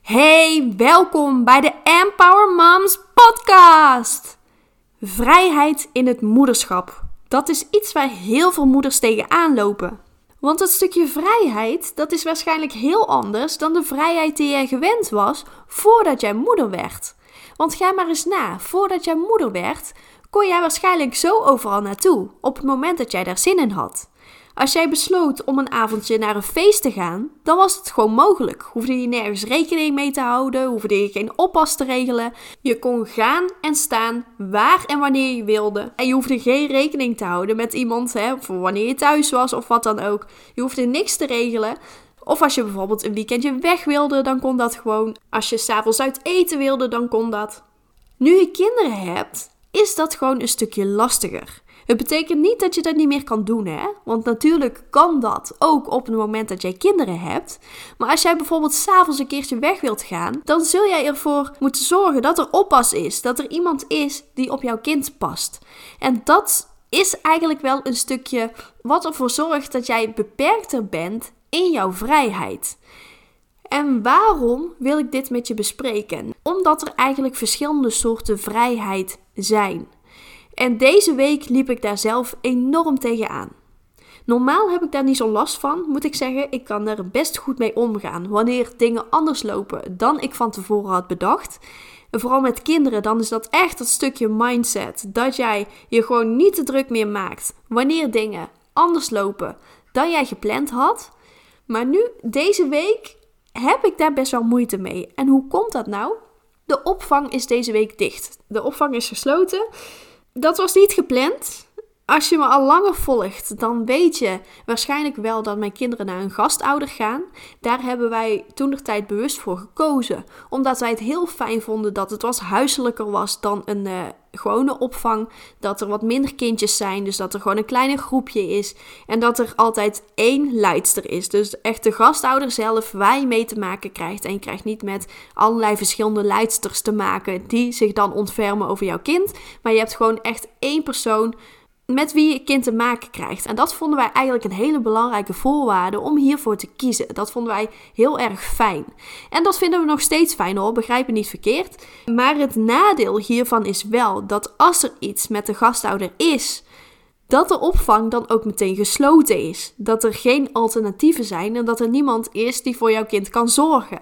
Hey, welkom bij de Empower Moms podcast. Vrijheid in het moederschap. Dat is iets waar heel veel moeders tegenaan lopen. Want het stukje vrijheid, dat is waarschijnlijk heel anders dan de vrijheid die jij gewend was voordat jij moeder werd. Want ga maar eens na, voordat jij moeder werd, kon jij waarschijnlijk zo overal naartoe, op het moment dat jij daar zin in had. Als jij besloot om een avondje naar een feest te gaan, dan was het gewoon mogelijk. Hoefde je nergens rekening mee te houden, hoefde je geen oppas te regelen. Je kon gaan en staan waar en wanneer je wilde. En je hoefde geen rekening te houden met iemand, hè, voor wanneer je thuis was of wat dan ook. Je hoefde niks te regelen. Of als je bijvoorbeeld een weekendje weg wilde, dan kon dat gewoon. Als je s'avonds uit eten wilde, dan kon dat. Nu je kinderen hebt, is dat gewoon een stukje lastiger. Het betekent niet dat je dat niet meer kan doen, hè? Want natuurlijk kan dat ook op het moment dat jij kinderen hebt. Maar als jij bijvoorbeeld s'avonds een keertje weg wilt gaan, dan zul jij ervoor moeten zorgen dat er oppas is. Dat er iemand is die op jouw kind past. En dat is eigenlijk wel een stukje wat ervoor zorgt dat jij beperkter bent in jouw vrijheid. En waarom wil ik dit met je bespreken? Omdat er eigenlijk verschillende soorten vrijheid zijn. En deze week liep ik daar zelf enorm tegenaan. Normaal heb ik daar niet zo last van, moet ik zeggen. Ik kan er best goed mee omgaan wanneer dingen anders lopen dan ik van tevoren had bedacht. En vooral met kinderen, dan is dat echt dat stukje mindset. Dat jij je gewoon niet te druk meer maakt wanneer dingen anders lopen dan jij gepland had. Maar nu, deze week, heb ik daar best wel moeite mee. En hoe komt dat nou? De opvang is deze week dicht. De opvang is gesloten dat was niet gepland. Als je me al langer volgt, dan weet je waarschijnlijk wel dat mijn kinderen naar een gastouder gaan. Daar hebben wij toen de tijd bewust voor gekozen. Omdat wij het heel fijn vonden dat het was huiselijker was dan een uh, gewone opvang. Dat er wat minder kindjes zijn, dus dat er gewoon een kleiner groepje is. En dat er altijd één leidster is. Dus echt de gastouder zelf je mee te maken krijgt. En je krijgt niet met allerlei verschillende leidsters te maken die zich dan ontfermen over jouw kind. Maar je hebt gewoon echt één persoon met wie je kind te maken krijgt. En dat vonden wij eigenlijk een hele belangrijke voorwaarde om hiervoor te kiezen. Dat vonden wij heel erg fijn. En dat vinden we nog steeds fijn hoor, begrijp me niet verkeerd. Maar het nadeel hiervan is wel dat als er iets met de gastouder is, dat de opvang dan ook meteen gesloten is. Dat er geen alternatieven zijn en dat er niemand is die voor jouw kind kan zorgen.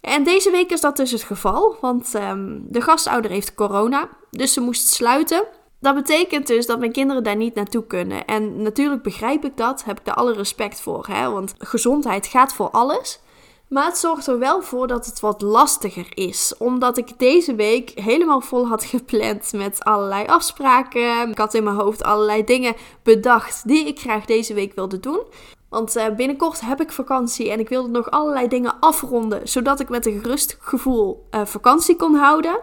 En deze week is dat dus het geval, want um, de gastouder heeft corona, dus ze moest sluiten. Dat betekent dus dat mijn kinderen daar niet naartoe kunnen. En natuurlijk begrijp ik dat, heb ik daar alle respect voor. Hè? Want gezondheid gaat voor alles. Maar het zorgt er wel voor dat het wat lastiger is. Omdat ik deze week helemaal vol had gepland met allerlei afspraken. Ik had in mijn hoofd allerlei dingen bedacht die ik graag deze week wilde doen. Want uh, binnenkort heb ik vakantie en ik wilde nog allerlei dingen afronden. Zodat ik met een gerust gevoel uh, vakantie kon houden.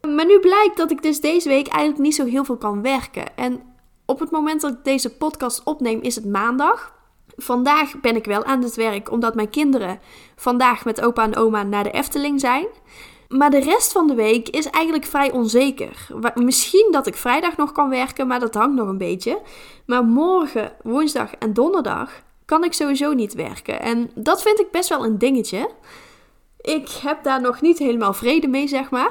Maar nu blijkt dat ik dus deze week eigenlijk niet zo heel veel kan werken. En op het moment dat ik deze podcast opneem is het maandag. Vandaag ben ik wel aan het werk omdat mijn kinderen vandaag met opa en oma naar de Efteling zijn. Maar de rest van de week is eigenlijk vrij onzeker. Misschien dat ik vrijdag nog kan werken, maar dat hangt nog een beetje. Maar morgen, woensdag en donderdag kan ik sowieso niet werken. En dat vind ik best wel een dingetje. Ik heb daar nog niet helemaal vrede mee, zeg maar.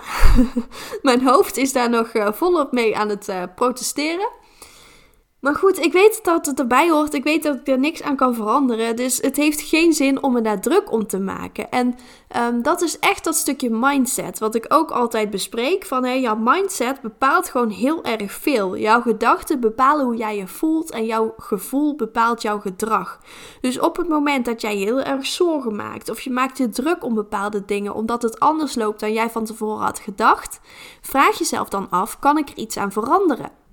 Mijn hoofd is daar nog uh, volop mee aan het uh, protesteren. Maar goed, ik weet dat het erbij hoort. Ik weet dat ik er niks aan kan veranderen. Dus het heeft geen zin om me daar druk om te maken. En um, dat is echt dat stukje mindset. Wat ik ook altijd bespreek. Van hey, jouw mindset bepaalt gewoon heel erg veel. Jouw gedachten bepalen hoe jij je voelt. En jouw gevoel bepaalt jouw gedrag. Dus op het moment dat jij je heel erg zorgen maakt. Of je maakt je druk om bepaalde dingen. Omdat het anders loopt dan jij van tevoren had gedacht. Vraag jezelf dan af: kan ik er iets aan veranderen?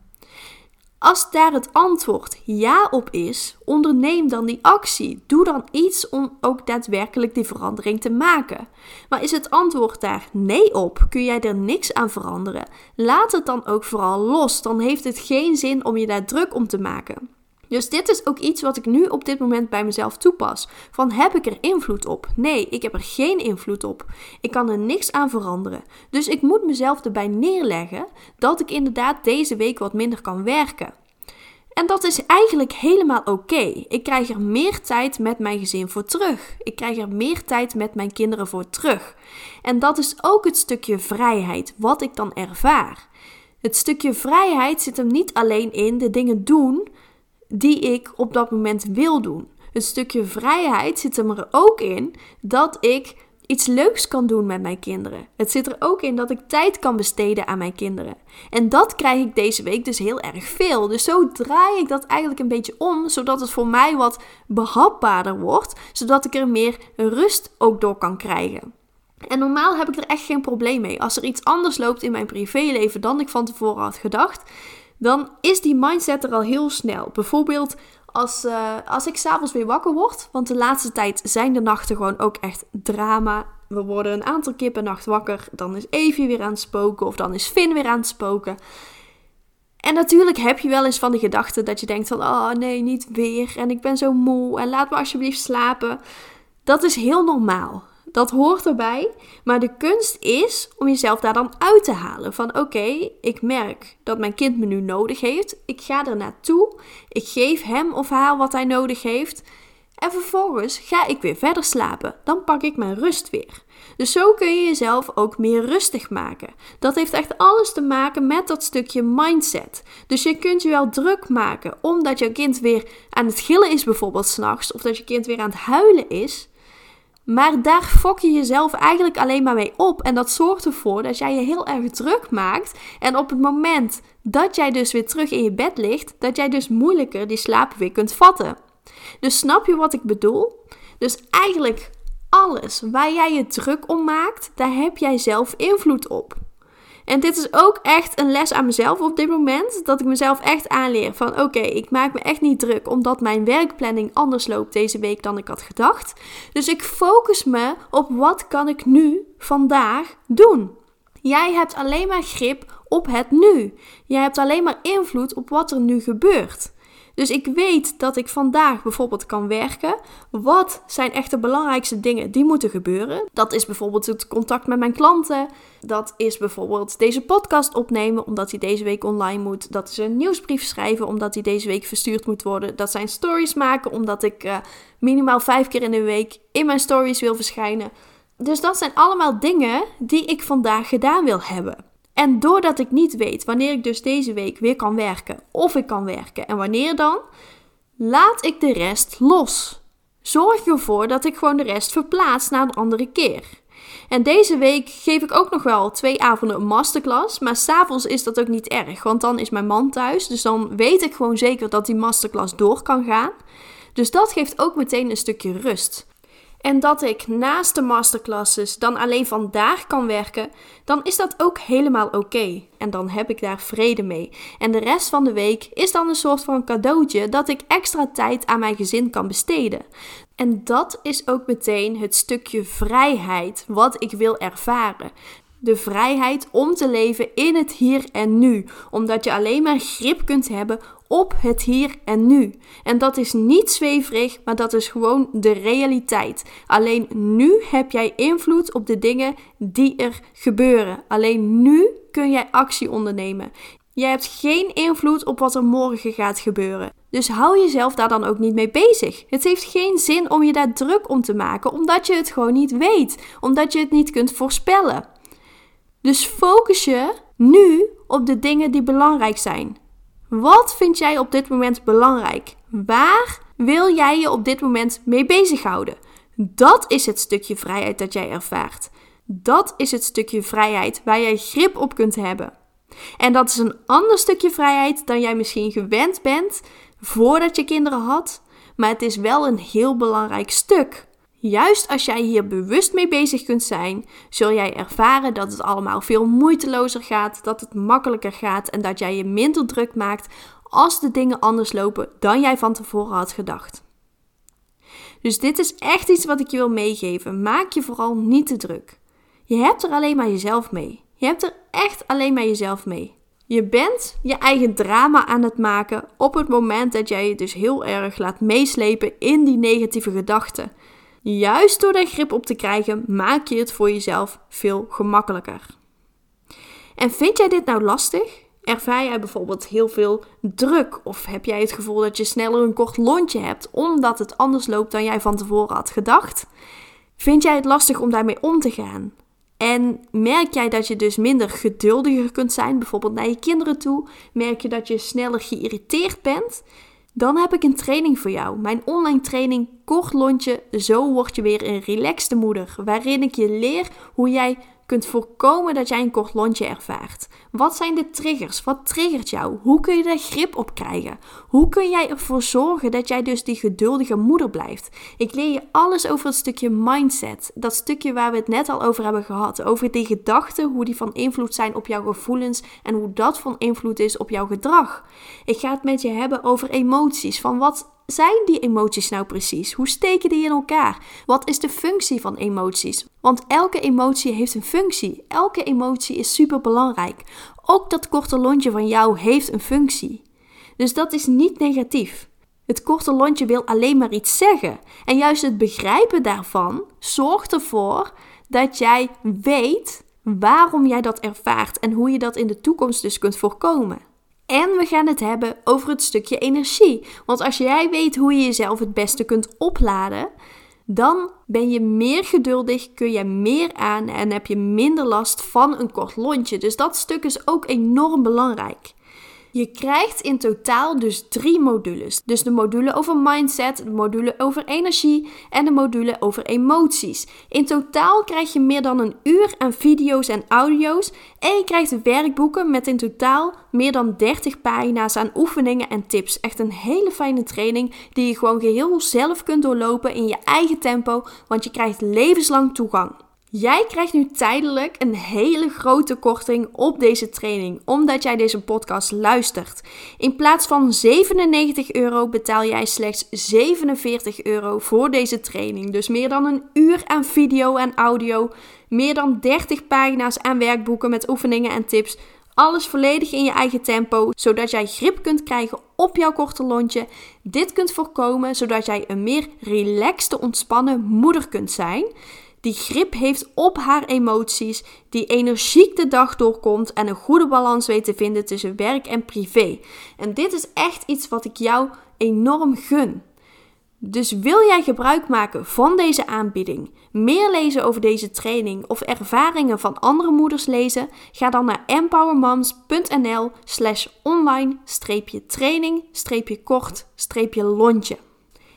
Als daar het antwoord ja op is, onderneem dan die actie. Doe dan iets om ook daadwerkelijk die verandering te maken. Maar is het antwoord daar nee op, kun jij er niks aan veranderen, laat het dan ook vooral los. Dan heeft het geen zin om je daar druk om te maken. Dus dit is ook iets wat ik nu op dit moment bij mezelf toepas. Van heb ik er invloed op? Nee, ik heb er geen invloed op. Ik kan er niks aan veranderen. Dus ik moet mezelf erbij neerleggen dat ik inderdaad deze week wat minder kan werken. En dat is eigenlijk helemaal oké. Ik krijg er meer tijd met mijn gezin voor terug. Ik krijg er meer tijd met mijn kinderen voor terug. En dat is ook het stukje vrijheid wat ik dan ervaar. Het stukje vrijheid zit hem niet alleen in de dingen doen die ik op dat moment wil doen. Het stukje vrijheid zit er ook in dat ik iets leuks kan doen met mijn kinderen. Het zit er ook in dat ik tijd kan besteden aan mijn kinderen. En dat krijg ik deze week dus heel erg veel. Dus zo draai ik dat eigenlijk een beetje om, zodat het voor mij wat behapbaarder wordt, zodat ik er meer rust ook door kan krijgen. En normaal heb ik er echt geen probleem mee. Als er iets anders loopt in mijn privéleven dan ik van tevoren had gedacht, dan is die mindset er al heel snel. Bijvoorbeeld als, uh, als ik s'avonds weer wakker word, want de laatste tijd zijn de nachten gewoon ook echt drama. We worden een aantal keer per nacht wakker. Dan is Evie weer aan het spoken of dan is Finn weer aan het spoken. En natuurlijk heb je wel eens van de gedachte dat je denkt van, oh nee, niet weer. En ik ben zo moe en laat me alsjeblieft slapen. Dat is heel normaal. Dat hoort erbij. Maar de kunst is om jezelf daar dan uit te halen. Van oké, ik merk dat mijn kind me nu nodig heeft. Ik ga er naartoe. Ik geef hem of haar wat hij nodig heeft. En vervolgens ga ik weer verder slapen. Dan pak ik mijn rust weer. Dus zo kun je jezelf ook meer rustig maken. Dat heeft echt alles te maken met dat stukje mindset. Dus je kunt je wel druk maken omdat jouw kind weer aan het gillen is, bijvoorbeeld s'nachts, of dat je kind weer aan het huilen is. Maar daar fok je jezelf eigenlijk alleen maar mee op. En dat zorgt ervoor dat jij je heel erg druk maakt. En op het moment dat jij dus weer terug in je bed ligt, dat jij dus moeilijker die slaap weer kunt vatten. Dus snap je wat ik bedoel? Dus eigenlijk alles waar jij je druk om maakt, daar heb jij zelf invloed op. En dit is ook echt een les aan mezelf op dit moment. Dat ik mezelf echt aanleer van oké, ik maak me echt niet druk omdat mijn werkplanning anders loopt deze week dan ik had gedacht. Dus ik focus me op wat kan ik nu vandaag doen. Jij hebt alleen maar grip op het nu. Jij hebt alleen maar invloed op wat er nu gebeurt. Dus ik weet dat ik vandaag bijvoorbeeld kan werken. Wat zijn echt de belangrijkste dingen die moeten gebeuren? Dat is bijvoorbeeld het contact met mijn klanten. Dat is bijvoorbeeld deze podcast opnemen omdat hij deze week online moet. Dat is een nieuwsbrief schrijven omdat hij deze week verstuurd moet worden. Dat zijn stories maken omdat ik uh, minimaal vijf keer in de week in mijn stories wil verschijnen. Dus dat zijn allemaal dingen die ik vandaag gedaan wil hebben. En doordat ik niet weet wanneer ik dus deze week weer kan werken, of ik kan werken en wanneer dan, laat ik de rest los. Zorg ervoor dat ik gewoon de rest verplaats naar een andere keer. En deze week geef ik ook nog wel twee avonden een masterclass. Maar s'avonds is dat ook niet erg, want dan is mijn man thuis. Dus dan weet ik gewoon zeker dat die masterclass door kan gaan. Dus dat geeft ook meteen een stukje rust en dat ik naast de masterclasses dan alleen vandaag kan werken, dan is dat ook helemaal oké. En dan heb ik daar vrede mee. En de rest van de week is dan een soort van cadeautje dat ik extra tijd aan mijn gezin kan besteden. En dat is ook meteen het stukje vrijheid wat ik wil ervaren de vrijheid om te leven in het hier en nu, omdat je alleen maar grip kunt hebben op het hier en nu. En dat is niet zweverig, maar dat is gewoon de realiteit. Alleen nu heb jij invloed op de dingen die er gebeuren. Alleen nu kun jij actie ondernemen. Jij hebt geen invloed op wat er morgen gaat gebeuren. Dus hou jezelf daar dan ook niet mee bezig. Het heeft geen zin om je daar druk om te maken, omdat je het gewoon niet weet, omdat je het niet kunt voorspellen. Dus focus je nu op de dingen die belangrijk zijn. Wat vind jij op dit moment belangrijk? Waar wil jij je op dit moment mee bezighouden? Dat is het stukje vrijheid dat jij ervaart. Dat is het stukje vrijheid waar jij grip op kunt hebben. En dat is een ander stukje vrijheid dan jij misschien gewend bent voordat je kinderen had, maar het is wel een heel belangrijk stuk. Juist als jij hier bewust mee bezig kunt zijn, zul jij ervaren dat het allemaal veel moeitelozer gaat, dat het makkelijker gaat en dat jij je minder druk maakt als de dingen anders lopen dan jij van tevoren had gedacht. Dus dit is echt iets wat ik je wil meegeven. Maak je vooral niet te druk. Je hebt er alleen maar jezelf mee. Je hebt er echt alleen maar jezelf mee. Je bent je eigen drama aan het maken op het moment dat jij je dus heel erg laat meeslepen in die negatieve gedachten. Juist door daar grip op te krijgen, maak je het voor jezelf veel gemakkelijker. En vind jij dit nou lastig? Ervaar jij bijvoorbeeld heel veel druk? Of heb jij het gevoel dat je sneller een kort lontje hebt omdat het anders loopt dan jij van tevoren had gedacht? Vind jij het lastig om daarmee om te gaan? En merk jij dat je dus minder geduldiger kunt zijn, bijvoorbeeld naar je kinderen toe? Merk je dat je sneller geïrriteerd bent? Dan heb ik een training voor jou. Mijn online training Kort Lontje, zo word je weer een relaxte moeder. Waarin ik je leer hoe jij kunt voorkomen dat jij een kort lontje ervaart. Wat zijn de triggers? Wat triggert jou? Hoe kun je daar grip op krijgen? Hoe kun jij ervoor zorgen dat jij dus die geduldige moeder blijft? Ik leer je alles over het stukje mindset. Dat stukje waar we het net al over hebben gehad. Over die gedachten, hoe die van invloed zijn op jouw gevoelens en hoe dat van invloed is op jouw gedrag. Ik ga het met je hebben over emoties. Van wat zijn die emoties nou precies? Hoe steken die in elkaar? Wat is de functie van emoties? Want elke emotie heeft een functie. Elke emotie is super belangrijk. Ook dat korte lontje van jou heeft een functie. Dus dat is niet negatief. Het korte lontje wil alleen maar iets zeggen. En juist het begrijpen daarvan zorgt ervoor dat jij weet waarom jij dat ervaart en hoe je dat in de toekomst dus kunt voorkomen. En we gaan het hebben over het stukje energie. Want als jij weet hoe je jezelf het beste kunt opladen, dan ben je meer geduldig, kun je meer aan en heb je minder last van een kort lontje. Dus dat stuk is ook enorm belangrijk. Je krijgt in totaal dus drie modules. Dus de module over mindset, de module over energie en de module over emoties. In totaal krijg je meer dan een uur aan video's en audio's. En je krijgt werkboeken met in totaal meer dan 30 pagina's aan oefeningen en tips. Echt een hele fijne training die je gewoon geheel zelf kunt doorlopen in je eigen tempo, want je krijgt levenslang toegang. Jij krijgt nu tijdelijk een hele grote korting op deze training, omdat jij deze podcast luistert. In plaats van 97 euro betaal jij slechts 47 euro voor deze training. Dus meer dan een uur aan video en audio, meer dan 30 pagina's aan werkboeken met oefeningen en tips. Alles volledig in je eigen tempo, zodat jij grip kunt krijgen op jouw korte lontje. Dit kunt voorkomen, zodat jij een meer relaxte, ontspannen moeder kunt zijn die grip heeft op haar emoties, die energiek de dag doorkomt en een goede balans weet te vinden tussen werk en privé. En dit is echt iets wat ik jou enorm gun. Dus wil jij gebruik maken van deze aanbieding, meer lezen over deze training of ervaringen van andere moeders lezen? Ga dan naar empowermoms.nl slash online-training-kort-lontje.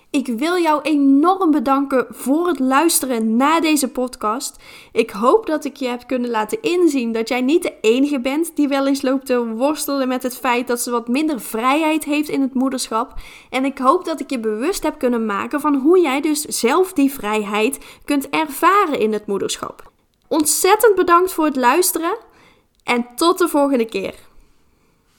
Ik wil jou enorm bedanken voor het luisteren naar deze podcast. Ik hoop dat ik je heb kunnen laten inzien dat jij niet de enige bent die wel eens loopt te worstelen met het feit dat ze wat minder vrijheid heeft in het moederschap. En ik hoop dat ik je bewust heb kunnen maken van hoe jij dus zelf die vrijheid kunt ervaren in het moederschap. Ontzettend bedankt voor het luisteren en tot de volgende keer.